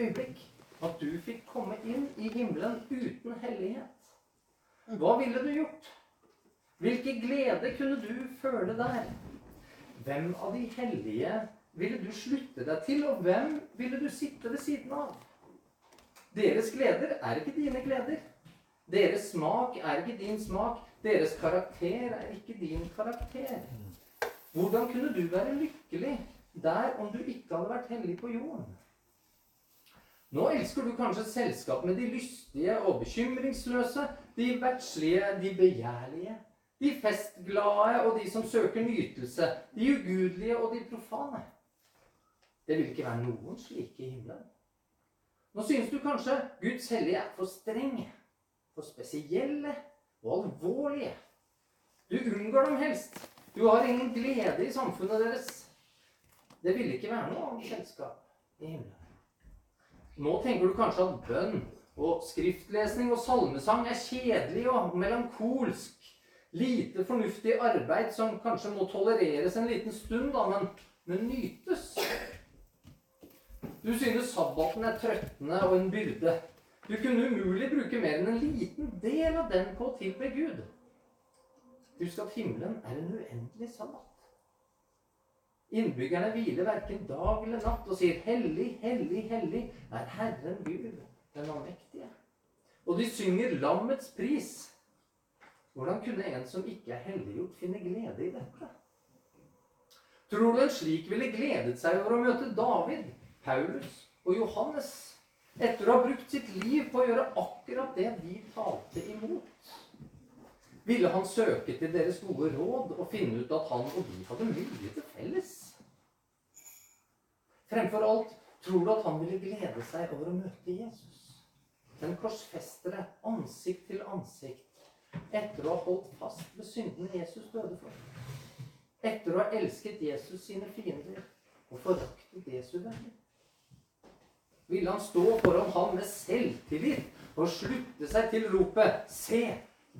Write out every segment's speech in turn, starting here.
øyeblikk at du fikk komme inn i himmelen uten hellighet, hva ville du gjort? Hvilke glede kunne du føle der? Hvem av de hellige ville du slutte deg til, og hvem ville du sitte ved siden av? Deres gleder er ikke dine gleder. Deres smak er ikke din smak. Deres karakter er ikke din karakter. Hvordan kunne du være lykkelig der om du ikke hadde vært hellig på jorden? Nå elsker du kanskje selskap med de lystige og bekymringsløse, de verdslige, de begjærlige, de festglade og de som søker nytelse, de ugudelige og de profane. Det vil ikke være noen slike i himmelen. Nå synes du kanskje Guds hellige er for strenge, for spesielle og alvorlige. Du unngår dem helst. Du har ingen glede i samfunnet deres. Det ville ikke være noe annet selskap i himmelen. Nå tenker du kanskje at bønn og skriftlesning og salmesang er kjedelig og melankolsk. Lite fornuftig arbeid som kanskje må tolereres en liten stund, da, men, men nytes. Du synes sabbaten er trøttende og en byrde. Du kunne umulig bruke mer enn en liten del av den på å tilbe Gud. Husk at himmelen er en uendelig sabbat. Innbyggerne hviler verken dag eller natt og sier 'Hellig, hellig, hellig er Herren Gud, den allmektige'. Og de synger lammets pris. Hvordan kunne en som ikke er helliggjort, finne glede i dette? Tror du en slik ville gledet seg over å møte David, Paulus og Johannes etter å ha brukt sitt liv på å gjøre akkurat det de talte imot? Ville han søke til deres gode råd og finne ut at han og de hadde mye til felles? Fremfor alt, tror du at han ville glede seg over å møte Jesus? Den korsfestere ansikt til ansikt etter å ha holdt fast ved syndene Jesus døde for. Etter å ha elsket Jesus sine fiender og foraktet Jesu venner. Ville han stå foran ham med selvtillit og slutte seg til ropet Se,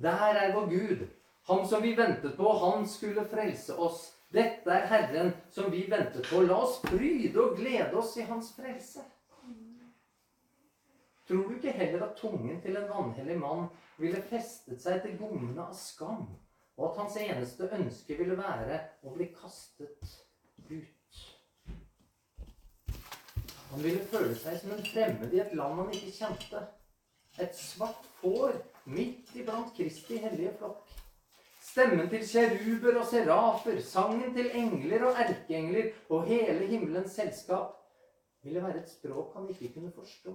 der er vår Gud, han som vi ventet på, han skulle frelse oss. Dette er Herren som vi ventet på. La oss fryde og glede oss i hans frelse. Tror du ikke heller at tungen til en vanhellig mann ville festet seg til gommene av skam, og at hans eneste ønske ville være å bli kastet ut? Han ville føle seg som en fremmed i et land han ikke kjente. Et svart får midt iblant Kristi hellige flokk. Stemmen til kjeruber og serafer, sangen til engler og erkeengler og hele himmelens selskap ville være et språk han ikke kunne forstå.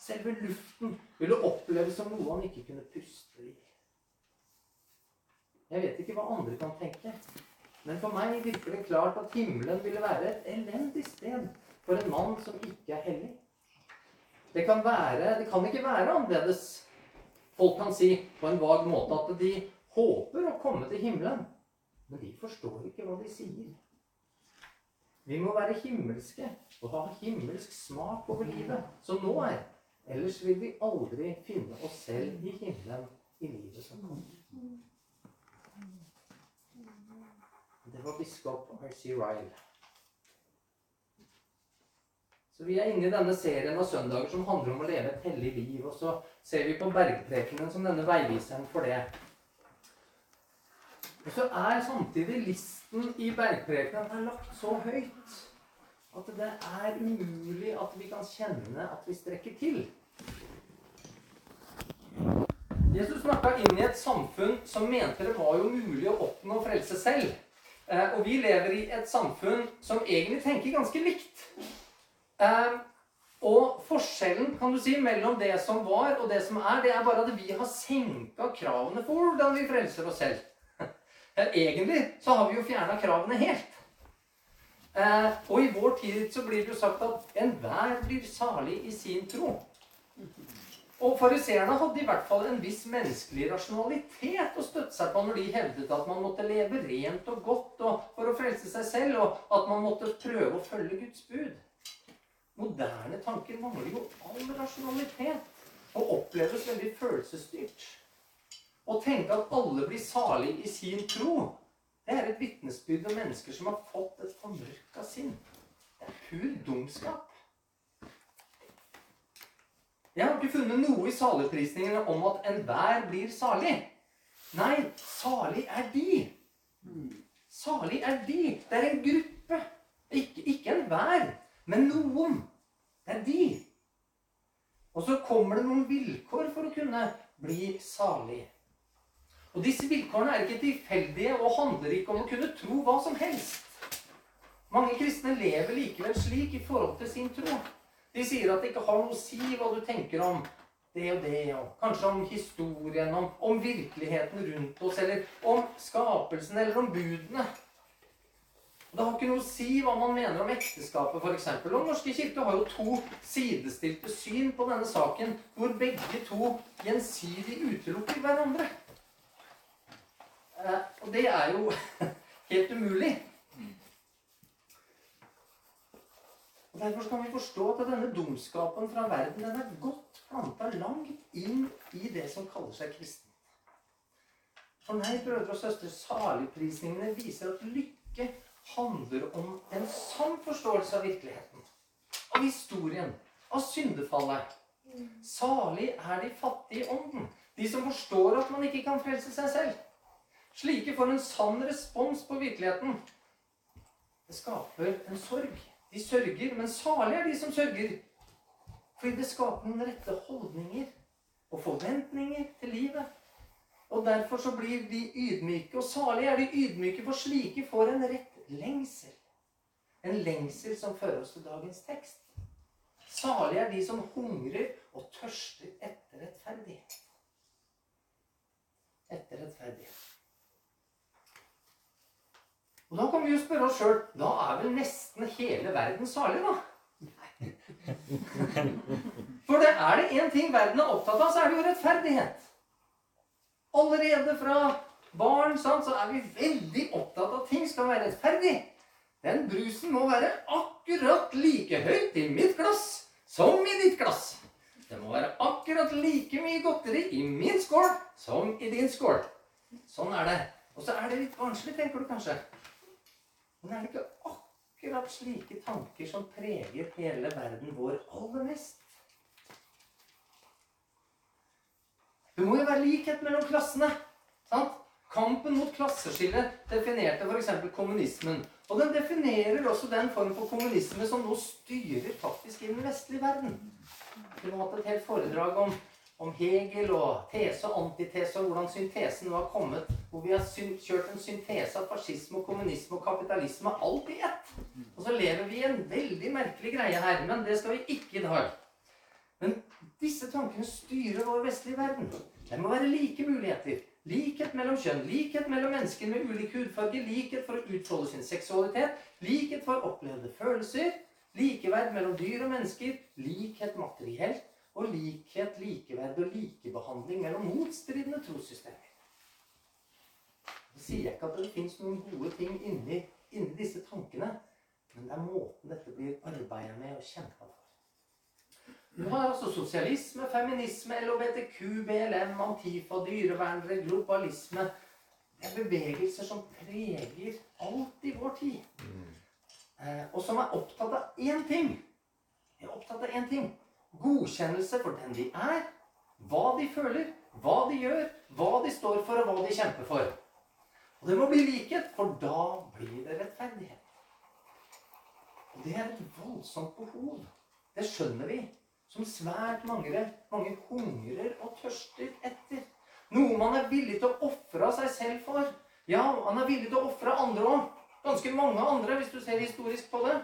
Selve luften ville oppleves som noe han ikke kunne puste i. Jeg vet ikke hva andre kan tenke, men for meg virker det klart at himmelen ville være et elendig sted for en mann som ikke er hellig. Det kan, være, det kan ikke være annerledes. Folk kan si på en vag måte at de håper å komme til himmelen, men de forstår ikke hva de sier. Vi må være himmelske og ha himmelsk smak over livet, som nå er. Ellers vil vi aldri finne oss selv i himmelen i livet som kommer. Det var biskop R.C. Ryle. Så Vi er inne i denne serien av søndager som handler om å leve et hellig liv. Og så ser vi på bergprekenen som denne veiviseren for det. Og så er samtidig listen i bergprekenen lagt så høyt at det er umulig at vi kan kjenne at vi strekker til. Jesus snakka inn i et samfunn som mente det var jo mulig å oppnå frelse selv. Eh, og vi lever i et samfunn som egentlig tenker ganske likt. Eh, og forskjellen kan du si, mellom det som var og det som er, det er bare at vi har senka kravene for hvordan vi frelser oss selv. Egentlig så har vi jo fjerna kravene helt. Eh, og i vår tid så blir det jo sagt at enhver blir salig i sin tro. Og fariseerne hadde i hvert fall en viss menneskelig rasjonalitet å støtte seg på når de hevdet at man måtte leve rent og godt og for å frelse seg selv, og at man måtte prøve å følge Guds bud. Moderne tanker mangler jo all rasjonalitet og oppleves veldig følelsesstyrt. Å tenke at alle blir salig i sin tro, det er et vitnesbyrd om mennesker som har fått et formørka sinn. Det er pur dumskap. Jeg har ikke funnet noe i saligprisningene om at enhver blir salig. Nei, salig er de. Salig er de. Det er en gruppe. Ikke, ikke enhver, men noen. Det er de. Og så kommer det noen vilkår for å kunne bli salig. Og disse vilkårene er ikke tilfeldige og handler ikke om å kunne tro hva som helst. Mange kristne lever likevel slik i forhold til sin tro. De sier at det ikke har noe å si hva du tenker om det og det, og kanskje om historien, om, om virkeligheten rundt oss, eller om skapelsen, eller om budene. Det har ikke noe å si hva man mener om ekteskapet, f.eks. Og Den norske kirke har jo to sidestilte syn på denne saken, hvor begge to gjensidig utelukker hverandre. Eh, og det er jo helt umulig. Og Derfor kan vi forstå at denne dumskapen fra verden den er godt planta langt inn i det som kaller seg kristen. For meg, brødre og søstre, saligprisningene viser at lykke handler om en sann forståelse av virkeligheten. Av historien. Av syndefallet. Salig er de fattige i ånden. De som forstår at man ikke kan frelse seg selv. Slike får en sann respons på virkeligheten. Det skaper en sorg. De sørger, men salig er de som sørger. Fordi det skaper noen rette holdninger og forventninger til livet. Og derfor så blir de ydmyke, og salig er de ydmyke, for slike får en rett lengsel. En lengsel som fører oss til dagens tekst. Salig er de som hungrer og tørster etter rettferdighet. Etter rettferdighet. Og da kan vi jo spørre oss sjøl Da er vel nesten hele verden salig, da? For det er det én ting verden er opptatt av, så er det jo rettferdighet. Allerede fra barn sant, så er vi veldig opptatt av at ting skal være rettferdig. Den brusen må være akkurat like høyt i mitt glass som i ditt glass. Det må være akkurat like mye godteri i min skål som i din skål. Sånn er det. Og så er det litt barnslig, tenker du kanskje. Men er det ikke akkurat slike tanker som preger hele verden vår aller mest? Det må jo være likhet mellom klassene. sant? Kampen mot klasseskillet definerte f.eks. kommunismen. Og den definerer også den form for kommunisme som nå styrer faktisk i den vestlige verden. Vi har hatt et helt foredrag om, om Hegel og tese og antitese, og hvordan syntesen nå har kommet. Hvor vi har kjørt en syntese av fascisme og kommunisme og kapitalisme alt i ett. Og så lever vi i en veldig merkelig greie her, men det skal vi ikke i dag. Men disse tankene styrer vår vestlige verden. Det må være like muligheter. Likhet mellom kjønn, likhet mellom mennesker med ulik hudfarge, likhet for å utfolde sin seksualitet, likhet for opplevde følelser, likeverd mellom dyr og mennesker, likhet materielt, og likhet, likeverd og likebehandling mellom motstridende trossystemer. Så sier jeg ikke at det fins noen gode ting inni, inni disse tankene, men det er måten dette blir arbeidet med og kjempa for. Du har altså sosialisme, feminisme, LHBTQ, BLM, Antifa, dyrevernere, globalisme. Det er bevegelser som preger alt i vår tid. Eh, og som er opptatt av én ting. De er opptatt av én ting. Godkjennelse for den de er, hva de føler, hva de gjør, hva de står for, og hva de kjemper for. Og det må bli likhet, for da blir det rettferdighet. Og det er et voldsomt behov. Det skjønner vi som svært mange, mange hungrer og tørster etter. Noe man er villig til å ofre seg selv for. Ja, han er villig til å ofre andre òg. Ganske mange andre, hvis du ser historisk på det.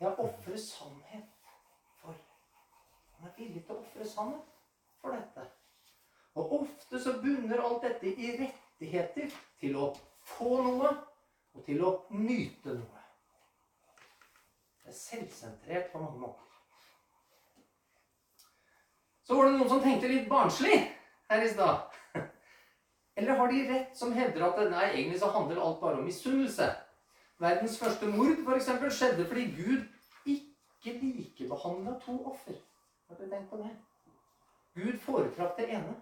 Ja, ofre sannhet for. Han er villig til å ofre sannhet for dette. Og ofte så bunner alt dette i rettigheter til å få noe og til å nyte noe. Det er selvsentrert på mange måter. Så var det noen som tenkte litt barnslig her i stad. Eller har de rett som hevder at nei, egentlig så handler alt bare om misunnelse? Verdens første mord for eksempel, skjedde fordi Gud ikke likebehandla to offer. Har du tenkt på det? Gud foretrakk det ene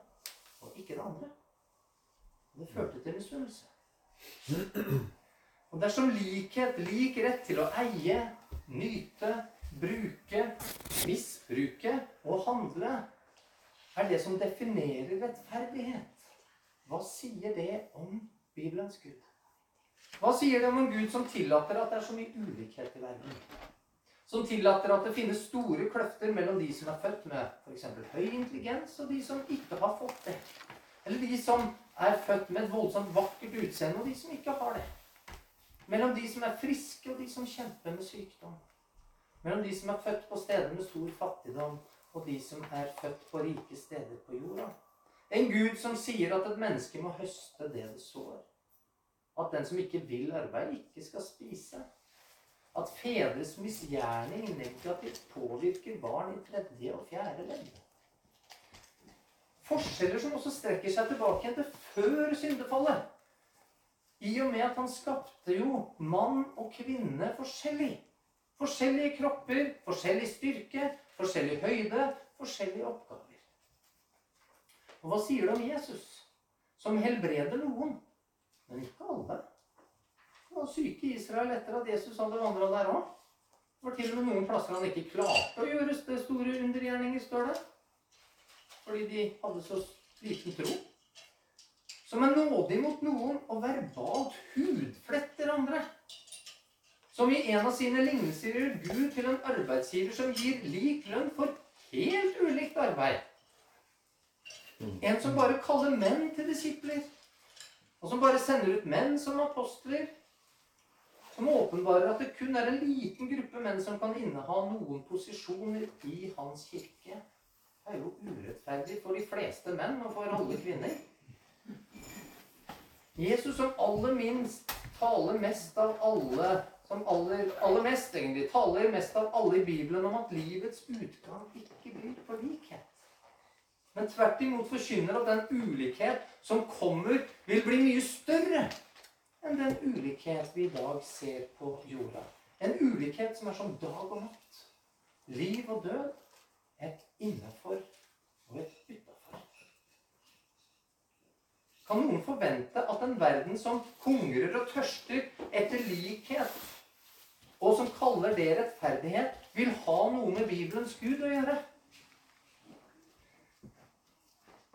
og ikke det andre. Det førte til misunnelse. Og dersom likhet, lik rett til å eie, nyte, bruke, misbruke og handle er det som definerer rettferdighet. Hva sier det om Bibelens Gud? Hva sier det om en Gud som tillater at det er så mye ulikhet i verden? Som tillater at det finnes store kløfter mellom de som er født med f.eks. høy intelligens, og de som ikke har fått det. Eller de som er født med et voldsomt vakkert utseende, og de som ikke har det. Mellom de som er friske, og de som kjemper med sykdom. Mellom de som er født på steder med stor fattigdom, og de som er født på rike steder på jorda. En Gud som sier at et menneske må høste det det sår. At den som ikke vil arbeide, ikke skal spise. At fedres misgjerning negativt påvirker barn i tredje og fjerde ledd. Forskjeller som også strekker seg tilbake igjen til før syndefallet. I og med at han skapte jo mann og kvinne forskjellig. Forskjellige kropper, forskjellig styrke, forskjellig høyde, forskjellige oppgaver. Og hva sier det om Jesus? Som helbreder noen, men ikke alle. Det var syke i Israel etter at Jesus hadde vandra der òg. Det var til og med noen plasser han ikke klarte å gjøre det store undergjerninger, står det. Fordi de hadde så liten tro. Som er nådig mot noen og verbalt hudfletter andre. Som i en av sine lignelser gjør Gud til en arbeidsgiver som gir lik lønn for helt ulikt arbeid. En som bare kaller menn til disipler. Og som bare sender ut menn som apostler. Som åpenbarer at det kun er en liten gruppe menn som kan inneha noen posisjoner i hans kirke. Det er jo urettferdig for de fleste menn og for alle kvinner. Jesus som aller minst taler mest av alle som aller, aller mest egentlig taler mest av alle i Bibelen om at livets utgang ikke blir på likhet men tvert imot forkynner at den ulikhet som kommer, vil bli mye større enn den ulikhet vi i dag ser på jorda. En ulikhet som er som dag og natt. Liv og død. Et innenfor og et utafor. Kan noen forvente at en verden som hungrer og tørster etter likhet, og som kaller det rettferdighet, vil ha noe med Bibelens Gud å gjøre?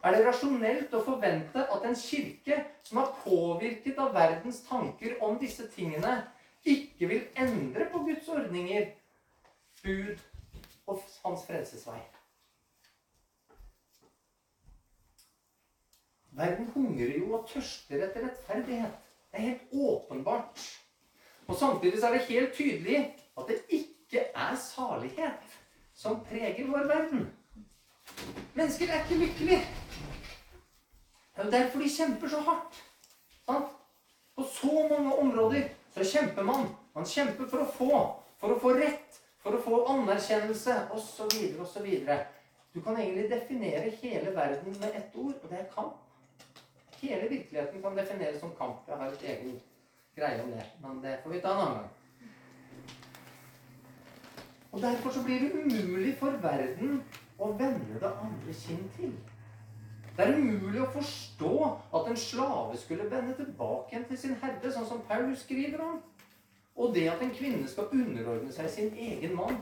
Er det rasjonelt å forvente at en kirke som er påvirket av verdens tanker om disse tingene, ikke vil endre på Guds ordninger, bud og hans frelsesvei? Verden hungrer jo og tørster etter rettferdighet. Det er helt åpenbart. Og samtidig er det helt tydelig at det ikke er salighet som preger vår verden. Mennesker er ikke lykkelige. Det er jo derfor de kjemper så hardt. Sant? På så mange områder så kjemper man. Man kjemper for å få. For å få rett. For å få anerkjennelse osv. osv. Du kan egentlig definere hele verden med ett ord, og det er kamp. Hele virkeligheten kan defineres som kamp. Jeg har et egen greie om det, men det får vi ta en annen gang. Og Derfor så blir det umulig for verden å vende det andre kinn til. Det er umulig å forstå at en slave skulle vende tilbake igjen til sin herre, sånn som Paulus skriver om. Og det at en kvinne skal underordne seg sin egen mann,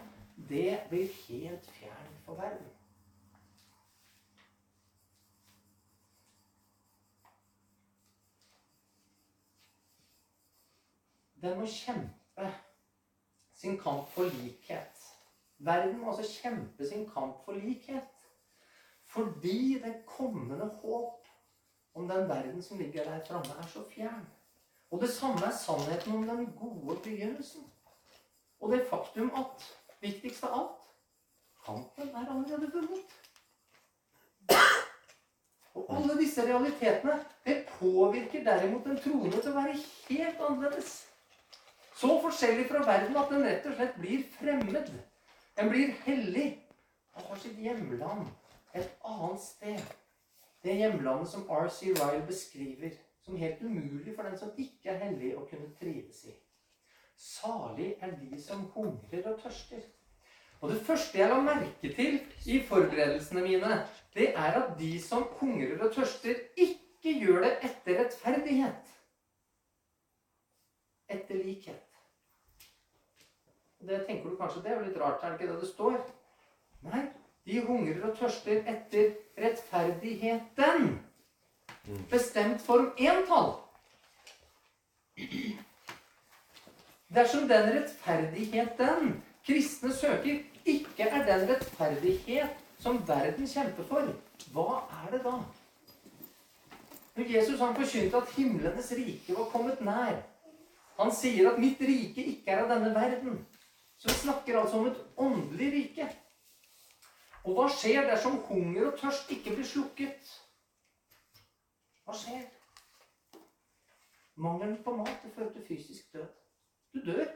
det blir helt fjernt for verden. Den må kjempe sin kamp for likhet. Verden må altså kjempe sin kamp for likhet. Fordi det kommende håp om den verden som ligger der framme, er så fjern. Og det samme er sannheten om den gode begynnelsen. Og det faktum at, viktigst av alt, kampen er allerede vunnet. Og alle disse realitetene det påvirker derimot den troende til å være helt annerledes. Så forskjellig fra verden at den rett og slett blir fremmed. Den blir hellig og har sitt hjemland et annet sted. Det hjemlandet som R.C. Ryle beskriver som helt umulig for den som ikke er hellig å kunne trives i. Salig er de som hungrer og tørster. Og det første jeg la merke til i forberedelsene mine, det er at de som hungrer og tørster, ikke gjør det etter rettferdighet. Etter likhet. Det tenker du kanskje det er jo litt rart, er det ikke det det står? Nei, De hungrer og tørster etter rettferdigheten. Bestemt form entall. Dersom den rettferdigheten kristne søker, ikke er den rettferdighet som verden kjemper for, hva er det da? Når Jesus han forkynte at himlenes rike var kommet nær Han sier at 'mitt rike ikke er av denne verden'. Så vi snakker altså om et åndelig rike. Og hva skjer dersom hunger og tørst ikke blir slukket? Hva skjer? Mangelen på mat det fører til fysisk død. Du dør.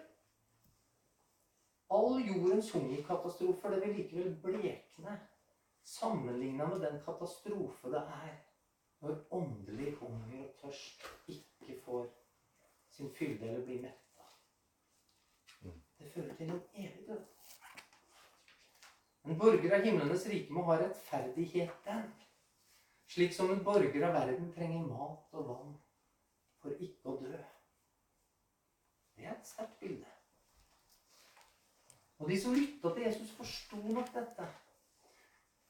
All jordens hungerkatastrofer det vil likevel blekne sammenligna med den katastrofe det er når åndelig hunger og tørst ikke får sin fylde eller blir metta. Det fører til en evig død. En borger av himlenes rike må ha rettferdigheten, slik som en borger av verden trenger mat og vann for ikke å dø. Det er et sterkt bilde. Og de som lytta til Jesus, forsto nok dette.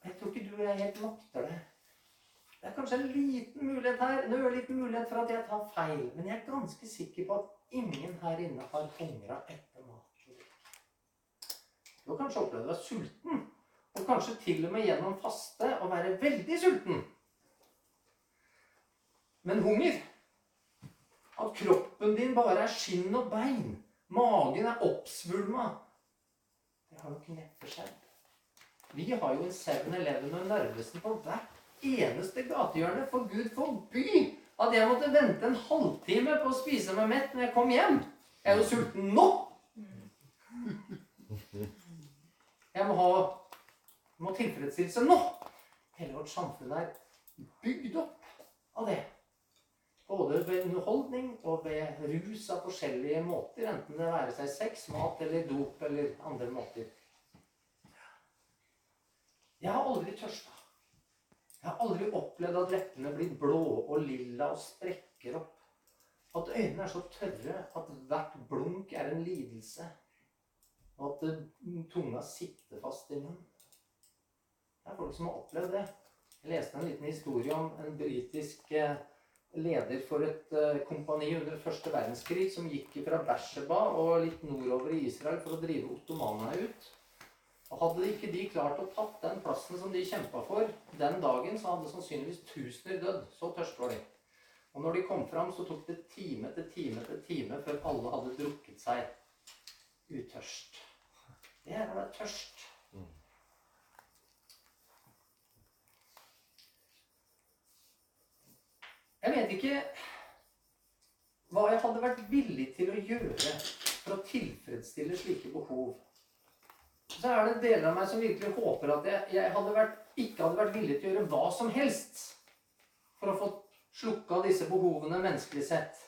Jeg tror ikke du og jeg helt makter det. Det er kanskje en liten mulighet her, en ørliten mulighet for at jeg tar feil. Men jeg er ganske sikker på at ingen her inne har hungra etter mat. Du har kanskje opplevd å være sulten, og kanskje til og med gjennom faste å være veldig sulten. Men hunger At kroppen din bare er skinn og bein, magen er oppsvulma Det har nok neppe skjedd. Vi har jo en 7-Eleven og Narvesen på hvert eneste gatehjørne. For Gud forby at jeg måtte vente en halvtime på å spise meg mett når jeg kom hjem. Jeg er jo sulten nå. Jeg må ha må tilfredsstillelse nå. Hele vårt samfunn er bygd opp av det. Både ved underholdning og ved rus av forskjellige måter. Enten det være seg sex, mat eller dop eller andre måter. Jeg har aldri tørsta. Jeg har aldri opplevd at leppene blir blå og lilla og sprekker opp. At øynene er så tørre at hvert blunk er en lidelse. Og at tunga sitter fast i munnen. Det er folk som har opplevd det. Jeg leste en liten historie om en britisk eh, leder for et eh, kompani under første verdenskrig som gikk fra Beersheba og litt nordover i Israel for å drive ottomanene ut. Og Hadde ikke de klart å tatt den plassen som de kjempa for den dagen, så hadde sannsynligvis tusener dødd. Så tørst var de. Og når de kom fram, så tok det time etter time etter time før alle hadde drukket seg utørst. Det å være tørst. Jeg vet ikke hva jeg hadde vært villig til å gjøre for å tilfredsstille slike behov. Så er det deler av meg som virkelig håper at jeg, jeg hadde vært, ikke hadde vært villig til å gjøre hva som helst for å få slukka disse behovene menneskelig sett.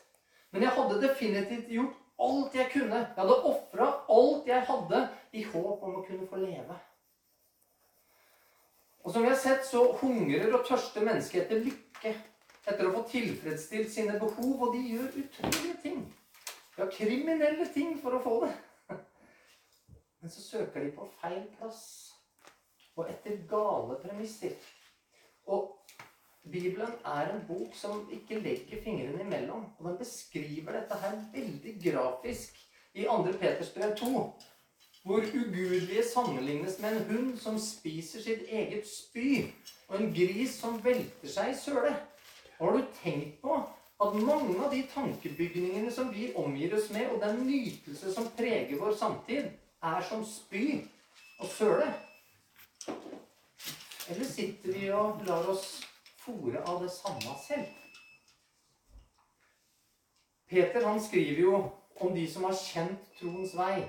Men jeg hadde definitivt gjort alt jeg kunne. Jeg hadde ofra alt jeg hadde, i håp om å kunne få leve. Og som vi har sett, så hungrer og tørster mennesket etter lykke. Etter å få tilfredsstilt sine behov. Og de gjør utrolige ting. Ja, kriminelle ting for å få det. Men så søker de på feil plass. Og etter gale premisser. Og Bibelen er en bok som ikke legger fingrene imellom. Og den beskriver dette her veldig grafisk i 2. Peters brev 2. Hvor ugudelige sammenlignes med en hund som spiser sitt eget spy, og en gris som velter seg i søle. Har du tenkt på at mange av de tankebygningene som vi omgir oss med, og den nytelse som preger vår samtid, er som spy og søle? Eller sitter vi og lar oss fòre av det samme selv? Peter han skriver jo om de som har kjent troens vei,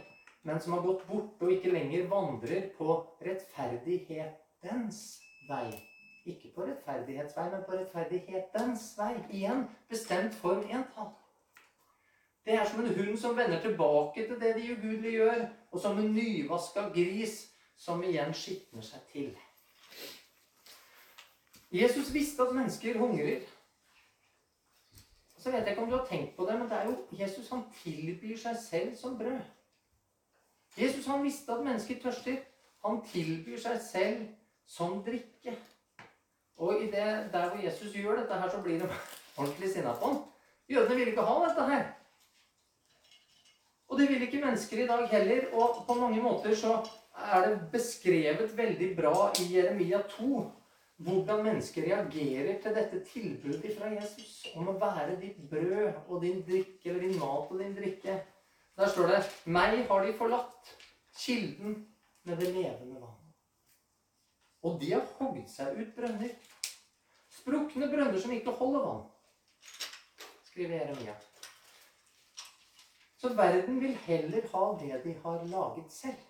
men som har gått bort og ikke lenger vandrer på rettferdighetens vei. Ikke på rettferdighetsvei, men på rettferdighetens vei. Igjen bestemt form entall. Det er som en hund som vender tilbake til det de ugudelige gjør, og som en nyvaska gris som igjen skitner seg til. Jesus visste at mennesker hungrer. Så vet jeg ikke om du har tenkt på det, men det er jo Jesus han tilbyr seg selv som brød. Jesus han visste at mennesker tørster. Han tilbyr seg selv som drikke. Og i det, der hvor Jesus gjør dette her, så blir de ordentlig sinna på ham. Jødene vil ikke ha dette her. Og det vil ikke mennesker i dag heller. Og på mange måter så er det beskrevet veldig bra i Jeremia 2 hvordan mennesker reagerer til dette tilbudet fra Jesus om å være ditt brød og din drikke, eller din mat og din drikke. Der står det 'Meg har de forlatt, kilden med det levende vann'. Og de har hogd seg ut brønner. Sprukne brønner som ikke holder vann, skriver Jeremia. Så verden vil heller ha det de har laget selv.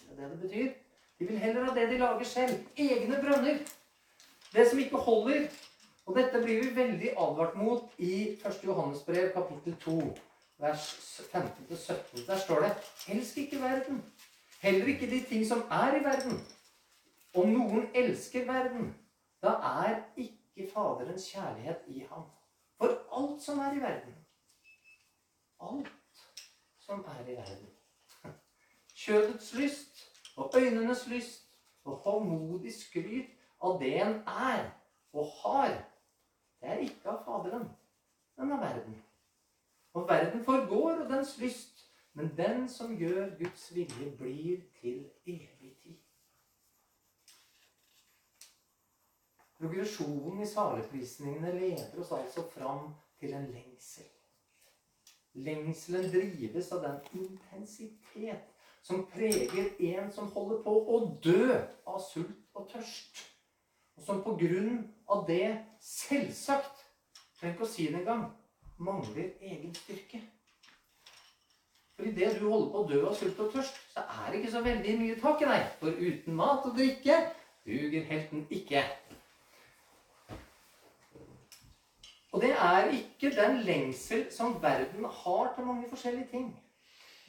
Det er det det betyr. De vil heller ha det de lager selv. Egne brønner. Det som ikke holder. Og dette blir vi veldig advart mot i 1. Johannes brev, kapittel 2, vers 15-17. Der står det Elsk ikke verden. Heller ikke de ting som er i verden. Om noen elsker verden, da er ikke Faderens kjærlighet i ham. For alt som er i verden, alt som er i verden Kjødets lyst og øynenes lyst og håndmodig skryt av det en er og har, det er ikke av Faderen, men av verden. Og verden forgår, og dens lyst, men den som gjør Guds vilje, blir til evig tid. Progresjonen i saleprisningene leder oss altså fram til en lengsel. Lengselen drives av den intensitet som preger en som holder på å dø av sult og tørst og som på grunn av det selvsagt ikke å si det engang mangler egen styrke. For idet du holder på å dø av sult og tørst, så er det ikke så veldig mye tak i deg. For uten mat og drikke duger helten ikke. Og det er ikke den lengsel som verden har til mange forskjellige ting.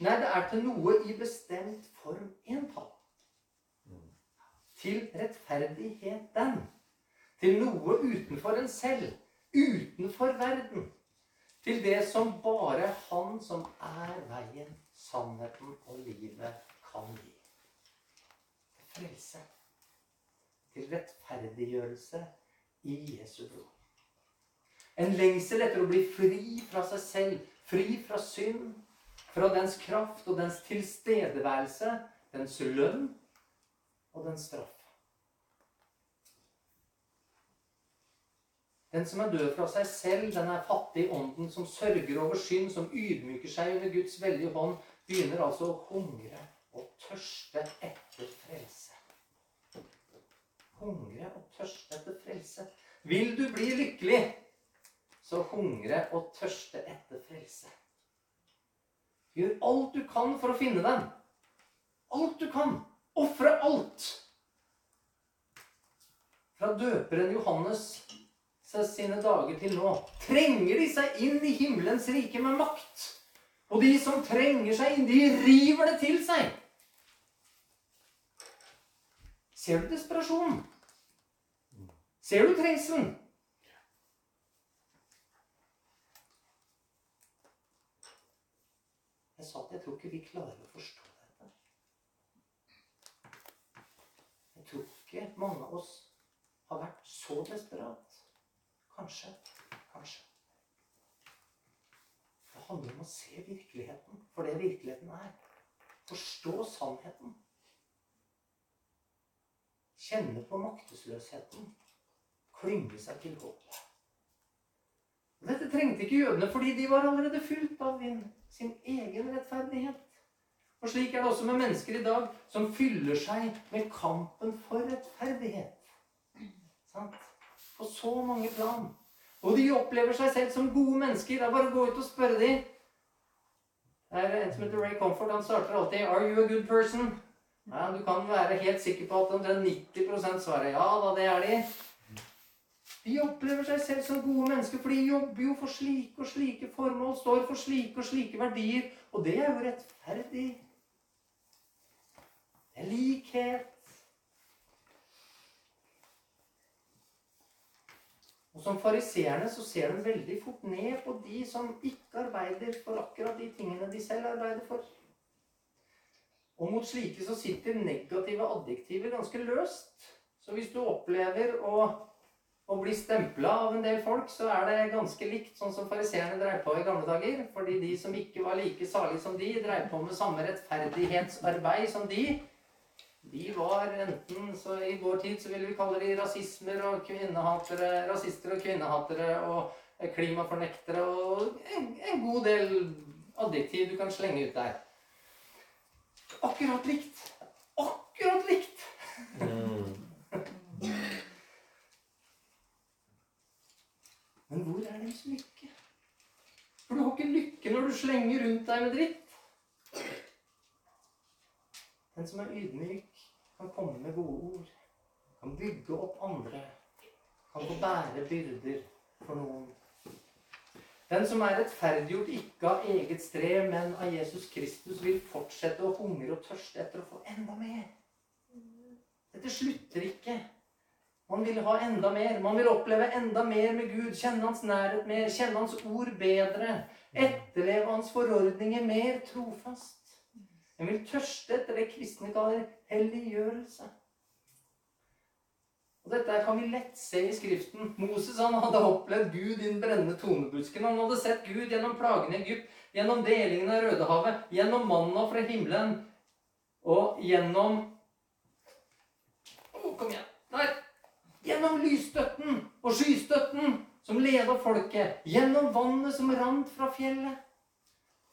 Nei, det er til noe i bestemt form entall til rettferdigheten. Til noe utenfor en selv, utenfor verden. Til det som bare Han som er veien, sannheten og livet, kan gi. Til frelse. Til rettferdiggjørelse i Jesu blod. En lengsel etter å bli fri fra seg selv, fri fra synd, fra dens kraft og dens tilstedeværelse, dens lønn og den straff. Den som er død fra seg selv, den er fattig i ånden, som sørger over synd, som ydmyker seg under Guds veldige hånd, begynner altså å hungre og tørste etter frelse. Hungre og tørste etter frelse. Vil du bli lykkelig, så hungre og tørste etter frelse. Gjør alt du kan for å finne den. Alt du kan. Ofre alt. Fra døperen Johannes sine dager til nå trenger de seg inn i himmelens rike med makt. Og de som trenger seg inn, de river det til seg. Ser du desperasjonen? Ser du trengselen? Jeg sa at jeg tror ikke vi klarer å forstå tror ikke mange av oss har vært så desperat. Kanskje. Kanskje. Det handler om å se virkeligheten for det virkeligheten er. Forstå sannheten. Kjenne på maktesløsheten. Klynge seg til håpet. Dette trengte ikke jødene fordi de var allerede fylt av sin egen rettferdighet. Og slik er det også med mennesker i dag som fyller seg med kampen for rettferdighet. Sant? På så mange plan. Og de opplever seg selv som gode mennesker. Det er bare å gå ut og spørre dem. Det er en som heter Ray Comfort. Han starter alltid 'Are you a good person?' Ja, du kan være helt sikker på at omtrent 90% svarer ja da, det er de. De opplever seg selv som gode mennesker, for de jobber jo for slike og slike formål, står for slike og slike verdier. Og det er jo rettferdig er likhet. Og Som fariseerne så ser de veldig fort ned på de som ikke arbeider for akkurat de tingene de selv arbeider for. Og mot slike så sitter negative adjektiver ganske løst. Så hvis du opplever å, å bli stempla av en del folk, så er det ganske likt sånn som fariseerne dreiv på i gamle dager. Fordi de som ikke var like salige som de, dreiv på med samme rettferdighetsarbeid som de. De var enten så I vår tid så ville vi kalle de rasismer og kvinnehatere, rasister og kvinnehatere og klimafornektere og en, en god del adjektiv du kan slenge ut der. Akkurat likt. Akkurat likt! Mm. Men hvor er deres lykke? For du har ikke lykke når du slenger rundt deg med dritt. Den som er ydmyk, kan komme med gode ord. Kan bygge opp andre. Kan få bære byrder for noen. Den som er rettferdiggjort ikke av eget strev, men av Jesus Kristus, vil fortsette å hungre og tørste etter å få enda mer. Dette slutter ikke. Man vil ha enda mer. Man vil oppleve enda mer med Gud. Kjenne hans nærhet mer. Kjenne hans ord bedre. Etterleve hans forordninger mer trofast. En vil tørste etter det kristne kaller helliggjørelse. Og Dette kan vi lett se i Skriften. Moses han hadde opplevd Gud i den brennende tonebusken. Han hadde sett Gud gjennom plagene i Egypt, gjennom delingen av Rødehavet, gjennom manna fra himmelen og gjennom oh, Kom igjen. Der. Gjennom lysstøtten og skystøtten som leda folket. Gjennom vannet som rant fra fjellet.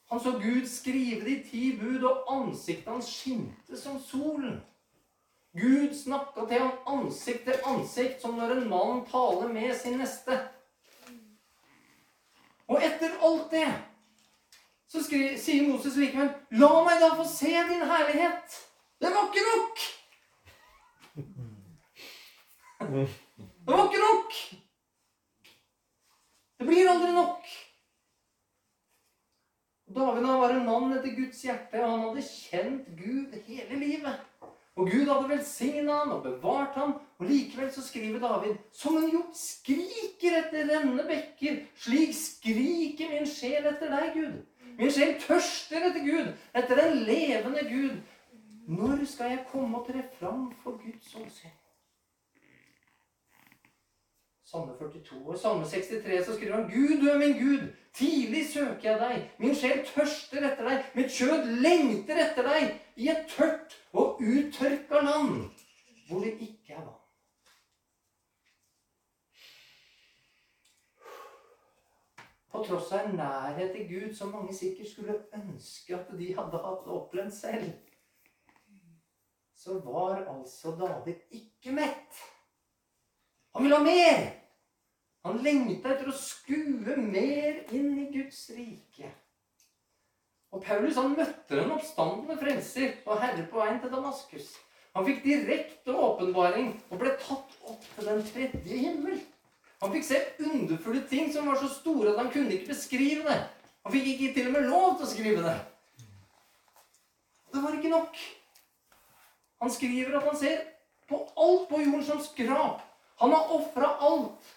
Han så Gud skrive de ti bud, og ansiktet hans skinte som solen. Gud snakka til ham ansikt til ansikt, som når en mann taler med sin neste. Og etter alt det så skri, sier Moses likevel La meg da få se din herlighet. Det var ikke nok! Det var ikke nok! Det blir aldri nok. David var en mann etter Guds hjerte, og han hadde kjent Gud hele livet. Og Gud hadde velsigna han og bevart han, og likevel så skriver David Som en hjort skriker etter rennende bekker, slik skriker min sjel etter deg, Gud. Min sjel tørster etter Gud, etter den levende Gud. Når skal jeg komme og tre fram for Guds åsyn? Salme 42 og Salme 63 så skriver han Gud, du er min Gud. Tidlig søker jeg deg. Min sjel tørster etter deg. Mitt kjød lengter etter deg i et tørt og uttørka land hvor det ikke er vann. På tross av en nærhet til Gud som mange sikkert skulle ønske at de hadde hatt opplevd selv, så var altså David ikke mett. Han ville ha mer! Han lengta etter å skue mer inn i Guds rike. Og Paulus han møtte den oppstandende frelser og herre på veien til Damaskus. Han fikk direkte åpenbaring og ble tatt opp til den tredje himmel. Han fikk se underfulle ting som var så store at han kunne ikke beskrive det. Han fikk ikke til og med lov til å skrive det. Det var ikke nok. Han skriver at han ser på alt på jorden som skrap. Han har ofra alt.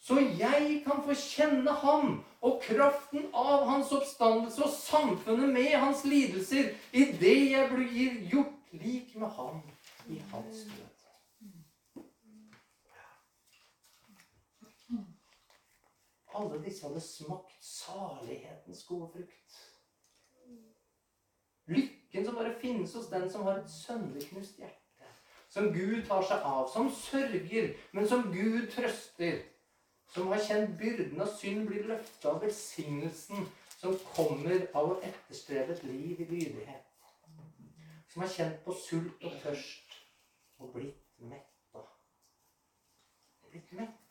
Så jeg kan få kjenne ham og kraften av hans oppstandelse og samfunnet med hans lidelser idet jeg blir gjort lik med ham i hans død. Alle disse hadde smakt salighetens gode frukt. Lykken som bare finnes hos den som har et sønderknust hjerte. Som Gud tar seg av. Som sørger, men som Gud trøster som har kjent byrden av synd, blir løfta av velsignelsen som kommer av å etterstrebe et liv i lydighet. Som har kjent på sult og tørst og blitt metta. Blitt metta.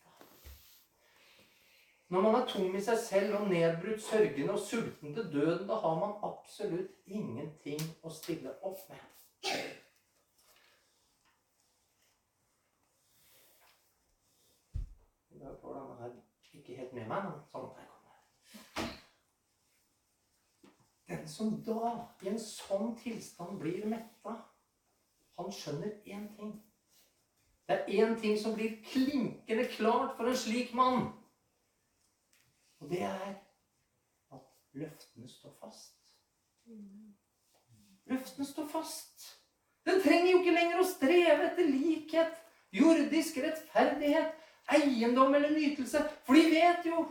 Når man er tom i seg selv og nedbrutt, sørgende og sulten til døden, da har man absolutt ingenting å stille opp med. Da får denne her ikke helt med meg, men sånn at jeg kommer. Den som da, i en sånn tilstand, blir metta, han skjønner én ting. Det er én ting som blir klinkende klart for en slik mann. Og det er at løftene står fast. Løftene står fast. Den trenger jo ikke lenger å streve etter likhet, jordisk rettferdighet, eiendom eller nytelse. For de vet jo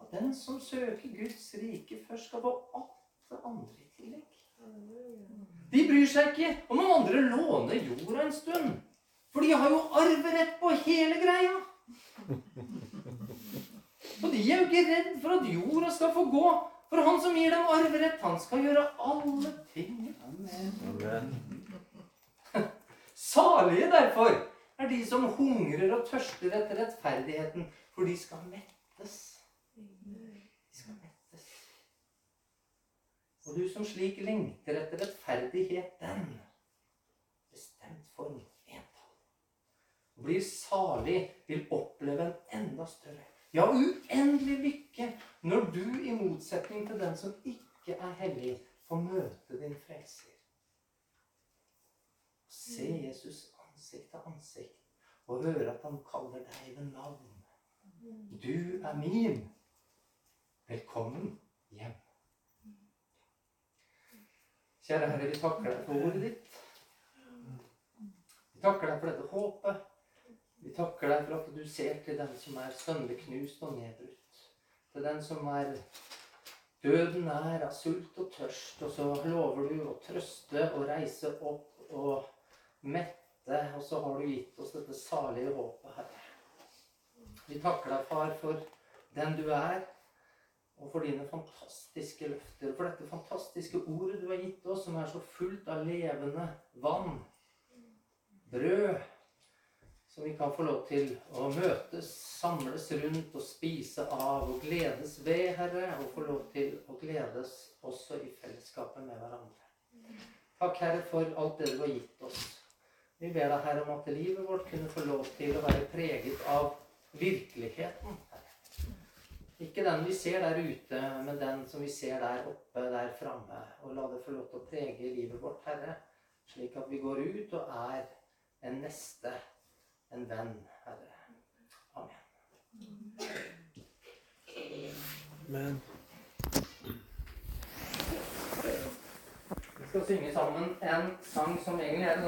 at den som søker Guds rike, først skal få alt det andre i tillegg. De bryr seg ikke om noen andre låner jorda en stund. For de har jo arverett på hele greia. Og de er jo ikke redd for at jorda skal få gå. For han som gir dem arverett, han skal gjøre alle ting. Amen. Salige derfor er de som hungrer og tørster etter rettferdigheten, for de skal mettes. De skal mettes. Og du som slik lengter etter rettferdigheten, bestemt for entall, blir salig, vil oppleve en enda større, ja, uendelig lykke når du, i motsetning til den som ikke er hellig, får møte din frelser. Se Jesus ansikt til ansikt og høre at han kaller deg ved navn. Du er min. Velkommen hjem. Kjære Herre, vi takker deg for ordet ditt. Vi takker deg for dette håpet. Vi takker deg for at du ser til den som er sønderknust og nedbrutt. Til den som er døden nær av sult og tørst. Og så lover du å trøste og reise opp og mette. Og så har du gitt oss dette salige håpet, Herre. Vi takker deg, Far, for den du er, og for dine fantastiske løfter. For dette fantastiske ordet du har gitt oss, som er så fullt av levende vann. Brød som vi kan få lov til å møtes, samles rundt og spise av og gledes ved, Herre. Og få lov til å gledes også i fellesskapet med hverandre. Takk, Herre, for alt det du har gitt oss. Vi ber deg, Herre, om at livet vårt kunne få lov til å være preget av virkeligheten. Ikke den vi ser der ute, men den som vi ser der oppe, der framme. Og la det få lov til å prege livet vårt, Herre, slik at vi går ut og er en neste, en venn, Herre. Amen. Men Vi skal synge sammen en sang som egentlig er en